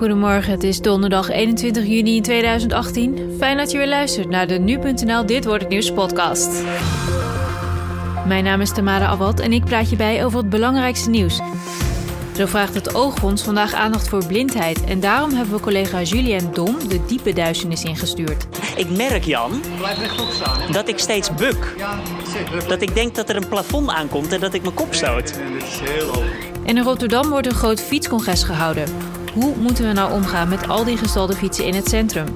Goedemorgen, het is donderdag 21 juni 2018. Fijn dat je weer luistert naar de Nu.nl Dit Wordt Het Nieuws podcast. Mijn naam is Tamara Abad en ik praat je bij over het belangrijkste nieuws. Zo vraagt het Oogfonds vandaag aandacht voor blindheid. En daarom hebben we collega Julien Dom de diepe duisternis ingestuurd. Ik merk, Jan, dat ik steeds buk. Dat ik denk dat er een plafond aankomt en dat ik mijn kop stoot. En in Rotterdam wordt een groot fietscongres gehouden. Hoe moeten we nou omgaan met al die gestalde fietsen in het centrum?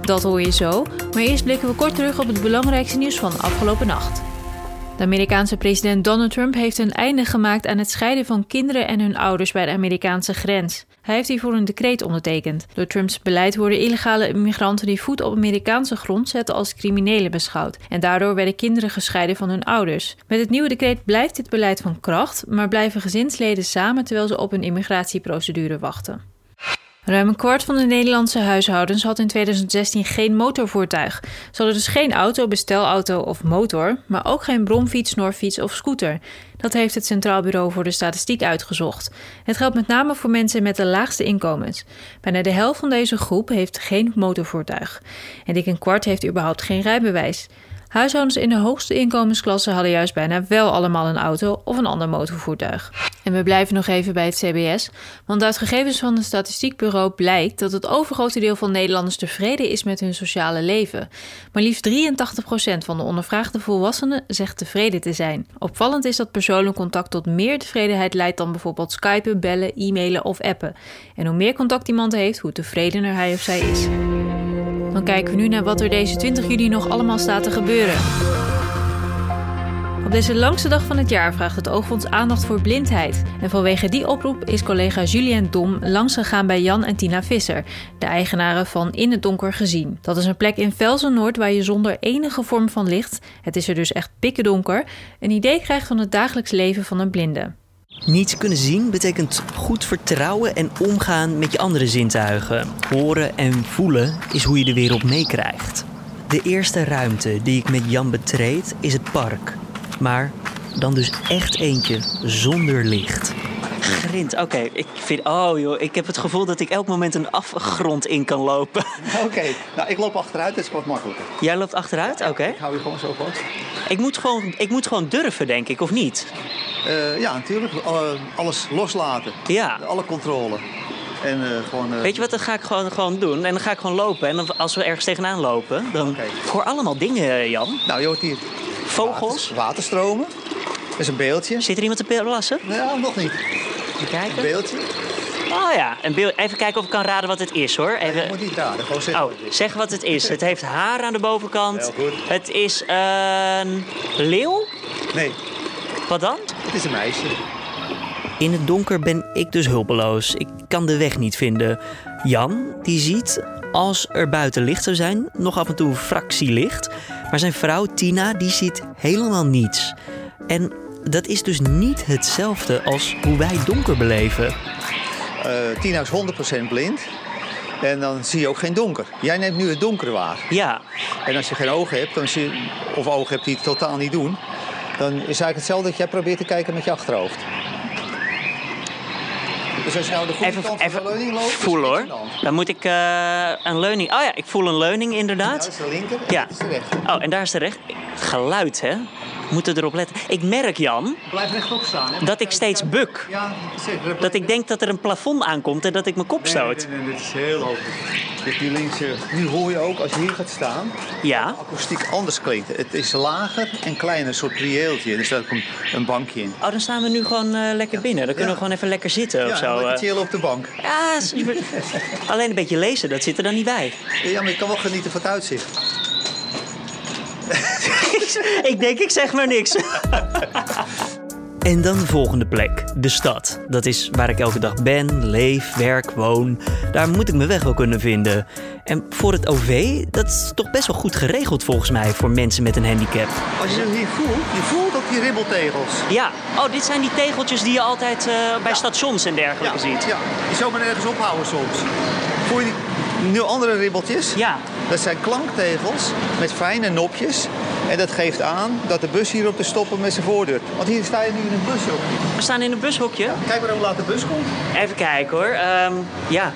Dat hoor je zo, maar eerst blikken we kort terug op het belangrijkste nieuws van afgelopen nacht. De Amerikaanse president Donald Trump heeft een einde gemaakt aan het scheiden van kinderen en hun ouders bij de Amerikaanse grens. Hij heeft hiervoor een decreet ondertekend. Door Trumps beleid worden illegale immigranten die voet op Amerikaanse grond zetten als criminelen beschouwd. En daardoor werden kinderen gescheiden van hun ouders. Met het nieuwe decreet blijft dit beleid van kracht, maar blijven gezinsleden samen terwijl ze op een immigratieprocedure wachten. Ruim een kwart van de Nederlandse huishoudens had in 2016 geen motorvoertuig. Ze hadden dus geen auto, bestelauto of motor, maar ook geen bromfiets, snorfiets of scooter. Dat heeft het Centraal Bureau voor de Statistiek uitgezocht. Het geldt met name voor mensen met de laagste inkomens. Bijna de helft van deze groep heeft geen motorvoertuig. En dik een kwart heeft überhaupt geen rijbewijs. Huishoudens in de hoogste inkomensklasse hadden juist bijna wel allemaal een auto of een ander motorvoertuig. En we blijven nog even bij het CBS, want uit gegevens van het Statistiekbureau blijkt dat het overgrote deel van Nederlanders tevreden is met hun sociale leven. Maar liefst 83% van de ondervraagde volwassenen zegt tevreden te zijn. Opvallend is dat persoonlijk contact tot meer tevredenheid leidt dan bijvoorbeeld skypen, bellen, e-mailen of appen. En hoe meer contact iemand heeft, hoe tevredener hij of zij is. Dan kijken we nu naar wat er deze 20 juli nog allemaal staat te gebeuren. Op deze langste dag van het jaar vraagt het Oogfonds aandacht voor blindheid. En vanwege die oproep is collega Julien Dom langsgegaan bij Jan en Tina Visser, de eigenaren van In het Donker Gezien. Dat is een plek in Velzen-Noord waar je zonder enige vorm van licht, het is er dus echt pikkendonker, een idee krijgt van het dagelijks leven van een blinde. Niets kunnen zien betekent goed vertrouwen en omgaan met je andere zintuigen. Horen en voelen is hoe je de wereld meekrijgt. De eerste ruimte die ik met Jan betreed is het park. Maar dan dus echt eentje zonder licht. Grind, oké. Ik vind, oh joh, ik heb het gevoel dat ik elk moment een afgrond in kan lopen. Oké, nou ik loop achteruit, dat is wat makkelijker. Jij loopt achteruit? Oké. Ik hou je gewoon zo vast. Ik moet gewoon, ik moet gewoon durven, denk ik, of niet? Eh, ja, natuurlijk. Alle- alles loslaten. Ja. Alle controle. En eh, gewoon... eh, Weet je wat, dat ga ik gewoon, gewoon doen. En dan ga ik gewoon lopen. En dan, als we ergens tegenaan lopen, dan... Oké. Ik hoor allemaal dingen, Jan. Nou, je hoort hier Vogels. water- waterstromen. Dat is een beeldje. Zit er iemand te plassen? Nou, nog niet. Even Een kijken. beeldje. Oh ja, een beeld. even kijken of ik kan raden wat het is, hoor. Je Even... moet niet raden, gewoon zeggen. Oh, zeg wat het is. Het heeft haar aan de bovenkant. Heel goed. Het is een leeuw. Nee, Wat dan? het is een meisje. In het donker ben ik dus hulpeloos. Ik kan de weg niet vinden. Jan, die ziet, als er buiten licht zou zijn, nog af en toe een fractie licht. Maar zijn vrouw Tina, die ziet helemaal niets. En dat is dus niet hetzelfde als hoe wij donker beleven. Eh, Tina is 100% blind. En dan zie je ook geen donker. Jij neemt nu het donker waar. Ja, En als je geen ogen hebt, dan zie je, of ogen hebt die het totaal niet doen, dan is eigenlijk hetzelfde dat jij probeert te kijken met je achterhoofd. Dus als je nou de goede even, kant van even de leuning loopt, niks hoor. Dan moet ik eh, een leuning. Oh ja, ik voel een leuning Ja, inderdaad. dat is de linker en Ja. dat is de rechter. Oh, en daar is de recht. Geluid, hè? We moeten erop letten. Ik merk, Jan, Blijf rechtop staan. Hè? dat ik steeds buk. Ja, zeker. Dat ik denk dat er een plafond aankomt en dat ik mijn kop stoot. Nee, nee, nee, dit is heel hoog. Dus die linkse, nu hoor je ook, als je hier gaat staan, Ja. akoestiek anders klinkt. Het is lager en kleiner, een soort prieeltje. Er staat ook een, bankje in. Oh, dan staan we nu gewoon eh, lekker binnen. Dan kunnen we Ja. gewoon even lekker zitten of Ja, zo. lekker eh. chillen op de bank. Ja, super. alleen een beetje lezen, dat zit er dan niet bij. Ja, maar je kan wel genieten van het uitzicht. Ik denk, ik zeg maar niks. En dan de volgende plek, de stad. Dat is waar ik elke dag ben, leef, werk, woon. Daar moet ik mijn weg wel kunnen vinden. En voor het OV, dat is toch best wel goed geregeld volgens mij voor mensen met een handicap. Als je hier voelt, je voelt ook die ribbeltegels. Ja, oh, dit zijn die tegeltjes die je altijd eh, bij stations en dergelijke ziet. ja, die zomaar ergens ophouden soms. Voel je die, nu andere ribbeltjes? Ja. Dat zijn klanktegels met fijne nopjes. En dat geeft aan dat de bus hier op te stoppen met zijn voordeur. Want hier sta je nu in een bushokje. We staan in een bushokje. Kijk maar hoe laat de bus komt. Even kijken hoor. Ehm, ja,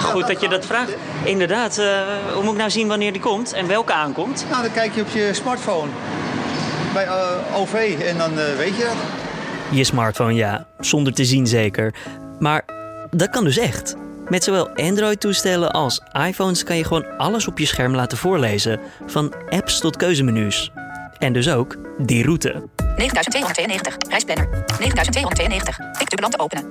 Goed dat je dat vraagt. Inderdaad, uh, hoe moet ik nou zien wanneer die komt en welke aankomt? Nou, dan kijk je op je smartphone bij uh, OV en dan uh, weet je dat. Je smartphone, ja. Zonder te zien zeker. Maar dat kan dus echt. Met zowel Android-toestellen als iPhones kan je gewoon alles op je scherm laten voorlezen. Van apps tot keuzemenu's. En dus ook die route. 9292, reisplanner. 9292, TikTok-land openen.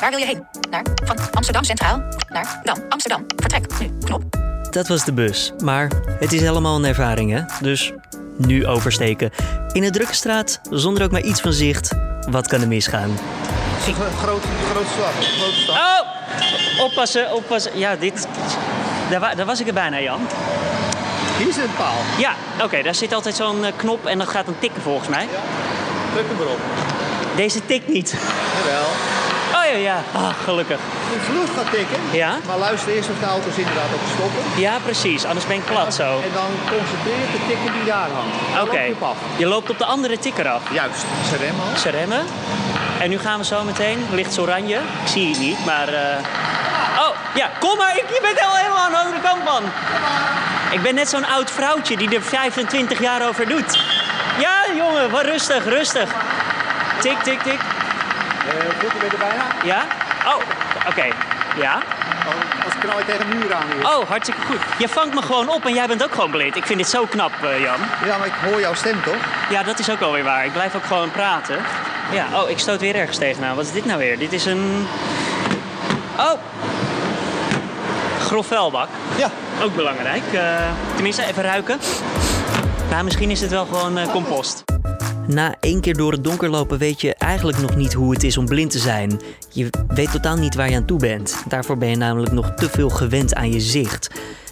Waar wil je heen? Naar? Van Amsterdam Centraal? Naar? Dan, Amsterdam. Vertrek. Nu. Knop. Dat was de bus. Maar het is helemaal een ervaring, hè? Dus nu oversteken. In een drukke straat, zonder ook maar iets van zicht. Wat kan er misgaan? Grote, grote stad. Grote stad. Oh! Oppassen, oppassen. Ja, dit... Daar, daar was ik er bijna, Jan. Hier is een paal. Ja, oké. daar zit altijd zo'n eh, knop en dat gaat dan tikken volgens mij. Ja, druk hem erop. Deze tikt niet. Jawel. Oh ja, ja. Ah, gelukkig. De vlucht gaat tikken. Ja. Maar luister eerst of de auto's inderdaad op stoppen. Ja, precies. Anders ben ik plat zo. En dan concentreer je de tikker die daar hangt. Oké. Je, je, loopt op de andere tikker af. Juist. Ze remmen al. Ze remmen. En nu gaan we zo meteen. Licht oranje. Ik zie het niet, maar... Uh... Oh, ja. Kom maar. Ik, je bent helemaal aan de andere kant, man. Ik ben net zo'n oud vrouwtje die er 25 jaar over doet. Ja, jongen. Wat rustig, rustig. Tik, tik, tik. Uh, voeten ben er bijna. Ja? Oh, oké. Ja? Oh, als knal je tegen een muur aan hier. Oh, hartstikke goed. Je vangt me gewoon op en jij bent ook gewoon blind. Ik vind dit zo knap, uh, Jan. Ja, maar ik hoor jouw stem toch? Ja, dat is ook alweer waar. Ik blijf ook gewoon praten. Ja, oh, ik stoot weer ergens tegenaan. Wat is dit nou weer? Dit is een... Oh! Grof vuilbak. Ja. Ook belangrijk. Uh, tenminste, even ruiken. Nou, misschien is het wel gewoon uh, compost. Na één keer door het donker lopen weet je eigenlijk nog niet hoe het is om blind te zijn. Je weet totaal niet waar je aan toe bent. Daarvoor ben je namelijk nog te veel gewend aan je zicht.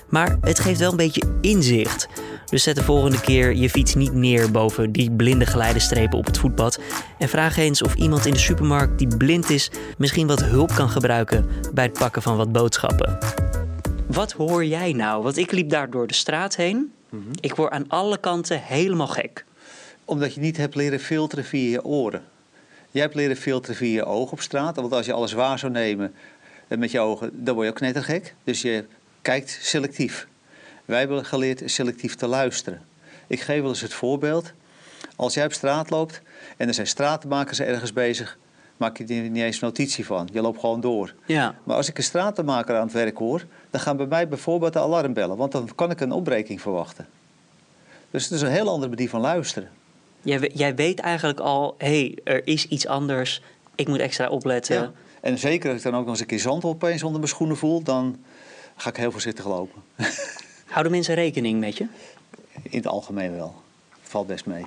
Maar het geeft wel een beetje inzicht. Dus zet de volgende keer je fiets niet neer boven die blinde geleidestrepen op het voetpad. En vraag eens of iemand in de supermarkt die blind is misschien wat hulp kan gebruiken bij het pakken van wat boodschappen. Wat hoor jij nou? Want ik liep daar door de straat heen. Mhm. Ik word aan alle kanten helemaal gek omdat je niet hebt leren filteren via je oren. Jij hebt leren filteren via je ogen op straat. Want als je alles waar zou nemen eh, met je ogen, dan word je ook knettergek. Dus je kijkt selectief. Wij hebben geleerd selectief te luisteren. Ik geef wel eens het voorbeeld. Als jij op straat loopt en er zijn stratenmakers ergens bezig, maak je er niet eens notitie van. Je loopt gewoon door. Ja. Maar als ik een stratenmaker aan het werk hoor, dan gaan bij mij bijvoorbeeld de alarmbellen. Want dan kan ik een opbreking verwachten. Dus het is een heel andere manier van luisteren. Jij, jij weet eigenlijk al, hé, hey, er is iets anders. Ik moet extra opletten. Ja. En zeker als ik dan ook nog eens een keer zand opeens onder mijn schoenen voel, dan ga ik heel voorzichtig lopen. Houden mensen rekening met je? In het algemeen wel. Valt best mee.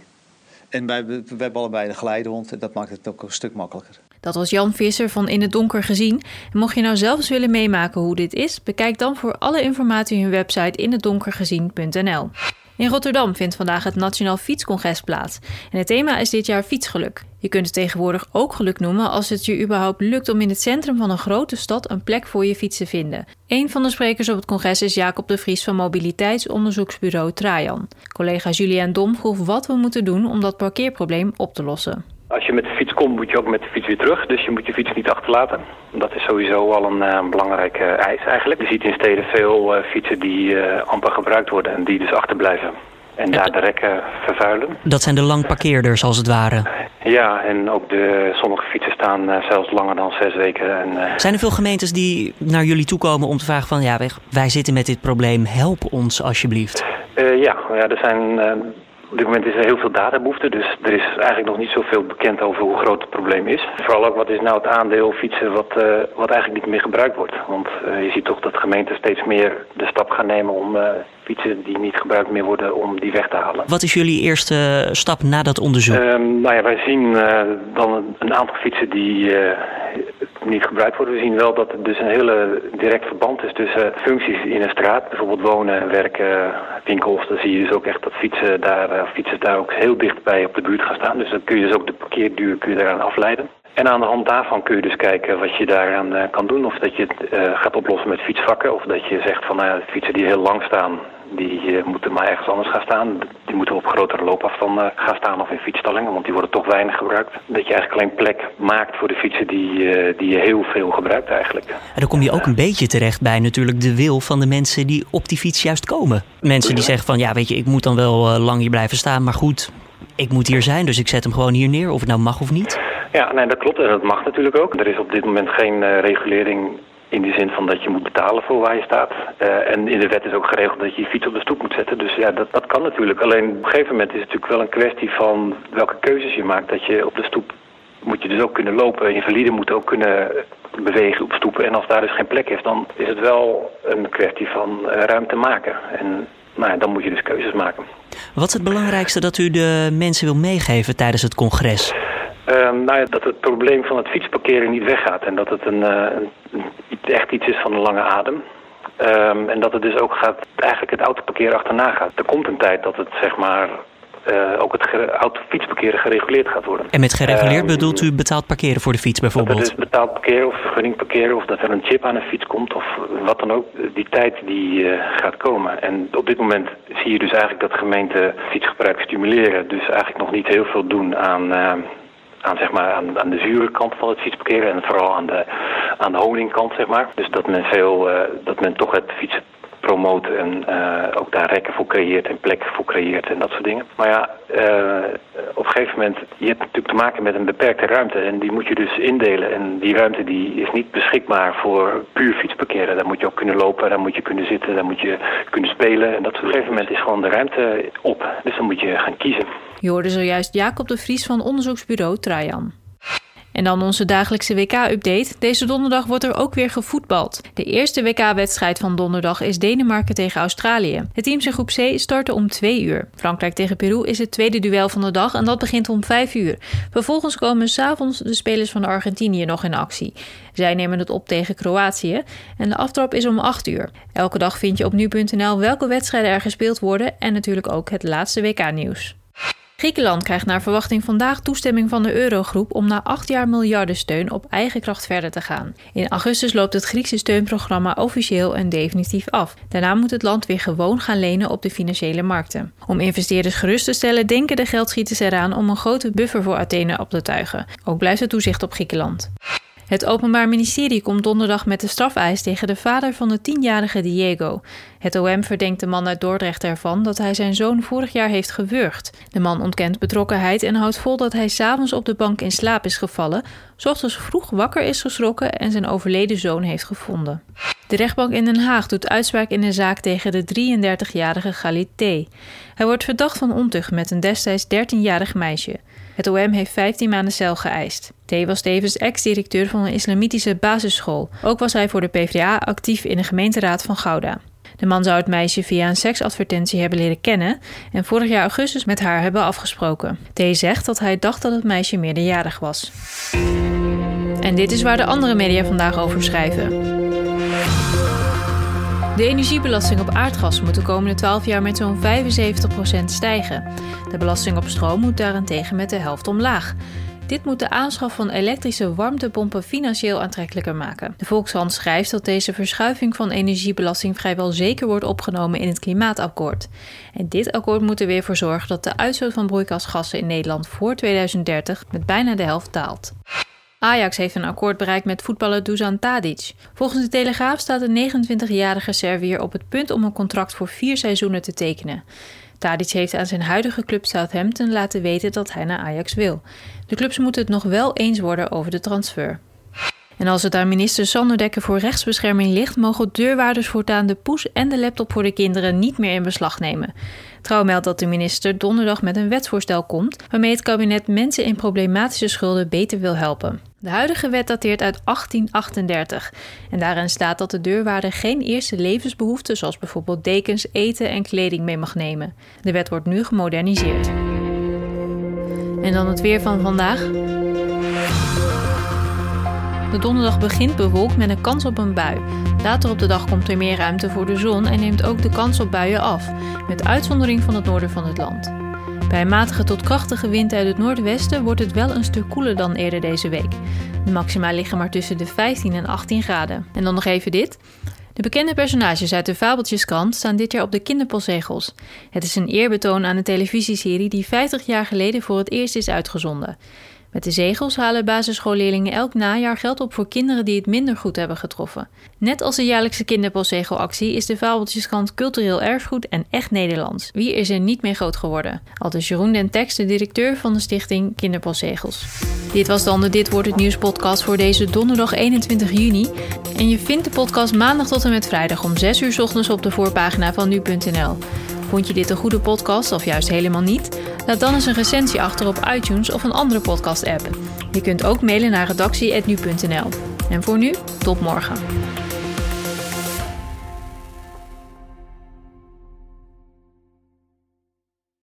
En wij, we hebben allebei de geleidehond en dat maakt het ook een stuk makkelijker. Dat was Jan Visser van In het Donker gezien. En mocht je nou zelfs willen meemaken hoe dit is, bekijk dan voor alle informatie hun website inhetdonkergezien.nl. In Rotterdam vindt vandaag het Nationaal Fietscongres plaats. En het thema is dit jaar fietsgeluk. Je kunt het tegenwoordig ook geluk noemen als het je überhaupt lukt om in het centrum van een grote stad een plek voor je fiets te vinden. Een van de sprekers op het congres is Jacob de Vries van mobiliteitsonderzoeksbureau Trajan. Collega Julian Dom vroeg wat we moeten doen om dat parkeerprobleem op te lossen. Als je met de fiets komt, moet je ook met de fiets weer terug. Dus je moet je fiets niet achterlaten. Dat is sowieso al een uh, belangrijke eis eigenlijk. Je ziet in steden veel uh, fietsen die uh, amper gebruikt worden en die dus achterblijven. En daar de rekken vervuilen. Dat zijn de langparkeerders als het ware? Ja, en ook de, sommige fietsen staan zelfs langer dan zes weken. En, zijn er veel gemeentes die naar jullie toe komen om te vragen van... ja, wij zitten met dit probleem, help ons alsjeblieft? ja, ja, er zijn op dit moment is er heel veel databehoefte, dus er is eigenlijk nog niet zoveel bekend over hoe groot het probleem is. Vooral ook wat is nou het aandeel fietsen wat, uh, wat eigenlijk niet meer gebruikt wordt. Want uh, je ziet toch dat gemeenten steeds meer de stap gaan nemen om uh, fietsen die niet gebruikt meer worden, om die weg te halen. Wat is jullie eerste stap na dat onderzoek? Ehm, nou ja, wij zien dan een aantal fietsen die niet gebruikt worden. We zien wel dat er dus een hele direct verband is tussen functies in een straat. Bijvoorbeeld wonen, werken, winkels. Dan zie je dus ook echt dat fietsen daar, uh, fietsers daar ook heel dichtbij op de buurt gaan staan. Dus dan kun je dus ook de parkeerduur kun je daaraan afleiden. En aan de hand daarvan kun je dus kijken wat je daaraan uh, kan doen. Of dat je het gaat oplossen met fietsvakken. Of dat je zegt van nou ja, fietsen die heel lang staan, Die moeten maar ergens anders gaan staan. Die moeten op grotere loopafstanden gaan staan of in fietsstallingen, want die worden toch weinig gebruikt. Dat je eigenlijk alleen plek maakt voor de fietsen die, die je heel veel gebruikt eigenlijk. En dan kom je ook een beetje terecht bij natuurlijk de wil van de mensen die op die fiets juist komen. Mensen die zeggen van ja weet je, ik moet dan wel lang hier blijven staan, maar goed, ik moet hier zijn, dus ik zet hem gewoon hier neer, of het nou mag of niet. Ja, nee, dat klopt en dat mag natuurlijk ook. Er is op dit moment geen uh, regulering in die zin van dat je moet betalen voor waar je staat. Uh, en in de wet is ook geregeld dat je je fiets op de stoep moet zetten. Dus ja, dat, dat kan natuurlijk. Alleen op een gegeven moment is het natuurlijk wel een kwestie van welke keuzes je maakt. Dat je op de stoep moet je dus ook kunnen lopen. Invaliden moeten ook kunnen bewegen op stoepen. En als daar dus geen plek is, dan is het wel een kwestie van uh, ruimte maken. En nou, dan moet je dus keuzes maken. Wat is het belangrijkste dat u de mensen wil meegeven tijdens het congres? Uh, nou ja, dat het probleem van het fietsparkeren niet weggaat en dat het een, uh, een, echt iets is van een lange adem. Um, en dat het dus ook gaat, eigenlijk het autoparkeren achterna gaat. Er komt een tijd dat het zeg maar uh, ook het autofietsparkeren gereguleerd gaat worden. En met gereguleerd uh, bedoelt u betaald parkeren voor de fiets bijvoorbeeld? Dat er dus betaald parkeren of vergunning parkeren of dat er een chip aan een fiets komt of wat dan ook. Die tijd die uh, gaat komen. En op dit moment zie je dus eigenlijk dat gemeenten fietsgebruik stimuleren. Dus eigenlijk nog niet heel veel doen aan aan, zeg maar, aan, aan de zure kant van het fietsparkeren en vooral aan de, aan de honingkant, zeg maar. Dus dat men, veel, uh, dat men toch het fietsen promoot en uh, ook daar rekken voor creëert en plekken voor creëert en dat soort dingen. Maar ja, uh, op een gegeven moment, je hebt natuurlijk te maken met een beperkte ruimte en die moet je dus indelen. En die ruimte die is niet beschikbaar voor puur fietsparkeren. Daar moet je ook kunnen lopen, daar moet je kunnen zitten, daar moet je kunnen spelen. En dat op een gegeven moment is gewoon de ruimte op. Dus dan moet je gaan kiezen. Je hoorde zojuist Jacob de Vries van onderzoeksbureau Trajan. En dan onze dagelijkse WK-update. Deze donderdag wordt er ook weer gevoetbald. De eerste WK-wedstrijd van donderdag is Denemarken tegen Australië. Het teams in groep C starten om 2 uur. Frankrijk tegen Peru is het tweede duel van de dag en dat begint om 5 uur. Vervolgens komen s'avonds de spelers van Argentinië nog in actie. Zij nemen het op tegen Kroatië en de aftrap is om 8 uur. Elke dag vind je op nu.nl welke wedstrijden er gespeeld worden en natuurlijk ook het laatste WK-nieuws. Griekenland krijgt naar verwachting vandaag toestemming van de Eurogroep om na acht jaar miljardensteun op eigen kracht verder te gaan. In augustus loopt het Griekse steunprogramma officieel en definitief af. Daarna moet het land weer gewoon gaan lenen op de financiële markten. Om investeerders gerust te stellen, denken de geldschieters eraan om een grote buffer voor Athene op te tuigen. Ook blijft het toezicht op Griekenland. Het Openbaar Ministerie komt donderdag met de strafeis tegen de vader van de tienjarige Diego. Het OM verdenkt de man uit Dordrecht ervan dat hij zijn zoon vorig jaar heeft gewurgd. De man ontkent betrokkenheid en houdt vol dat hij s'avonds op de bank in slaap is gevallen, ochtends vroeg wakker is geschrokken en zijn overleden zoon heeft gevonden. De rechtbank in Den Haag doet uitspraak in de zaak tegen de 33-jarige Galit T. Hij wordt verdacht van ontucht met een destijds 13-jarig meisje. Het OM heeft 15 maanden cel geëist. T was tevens ex-directeur van een islamitische basisschool. Ook was hij voor de PvdA actief in de gemeenteraad van Gouda. De man zou het meisje via een seksadvertentie hebben leren kennen en vorig jaar augustus met haar hebben afgesproken. T zegt dat hij dacht dat het meisje meerderjarig was. En dit is waar de andere media vandaag over schrijven. De energiebelasting op aardgas moet de komende 12 jaar met zo'n 75% stijgen. De belasting op stroom moet daarentegen met de helft omlaag. Dit moet de aanschaf van elektrische warmtepompen financieel aantrekkelijker maken. De Volkshand schrijft dat deze verschuiving van energiebelasting vrijwel zeker wordt opgenomen in het klimaatakkoord. En dit akkoord moet er weer voor zorgen dat de uitstoot van broeikasgassen in Nederland voor 2030 met bijna de helft daalt. Ajax heeft een akkoord bereikt met voetballer Dusan Tadic. Volgens de Telegraaf staat de 29-jarige Servier op het punt om een contract voor vier seizoenen te tekenen. Tadic heeft aan zijn huidige club Southampton laten weten dat hij naar Ajax wil. De clubs moeten het nog wel eens worden over de transfer. En als het aan minister Sander Dekker voor rechtsbescherming ligt, mogen deurwaarders voortaan de poes en de laptop voor de kinderen niet meer in beslag nemen. Trouw meldt dat de minister donderdag met een wetsvoorstel komt waarmee het kabinet mensen in problematische schulden beter wil helpen. De huidige wet dateert uit 1838 en daarin staat dat de deurwaarder geen eerste levensbehoeften zoals bijvoorbeeld dekens, eten en kleding mee mag nemen. De wet wordt nu gemoderniseerd. En dan het weer van vandaag. De donderdag begint bewolkt met een kans op een bui. Later op de dag komt er meer ruimte voor de zon en neemt ook de kans op buien af, met uitzondering van het noorden van het land. Bij matige tot krachtige wind uit het noordwesten wordt het wel een stuk koeler dan eerder deze week. De maxima liggen maar tussen de 15 en 18 graden. En dan nog even dit. De bekende personages uit de Fabeltjeskrant staan dit jaar op de kinderpostzegels. Het is een eerbetoon aan de televisieserie die 50 jaar geleden voor het eerst is uitgezonden. Met de zegels halen basisschoolleerlingen elk najaar geld op voor kinderen die het minder goed hebben getroffen. Net als de jaarlijkse kinderpostzegelactie is de Fabeltjeskrant cultureel erfgoed en echt Nederlands. Wie is er niet mee groot geworden? Al dus Jeroen den Tekst, de directeur van de stichting Kinderpostzegels. Dit was dan de Dit Wordt Het Nieuws podcast voor deze donderdag 21 juni. En je vindt de podcast maandag tot en met vrijdag om 6 uur ochtends op de voorpagina van nu.nl. Vond je dit een goede podcast of juist helemaal niet? Laat dan eens een recensie achter op iTunes of een andere podcast-app. Je kunt ook mailen naar redactie.nu.nl. En voor nu, tot morgen.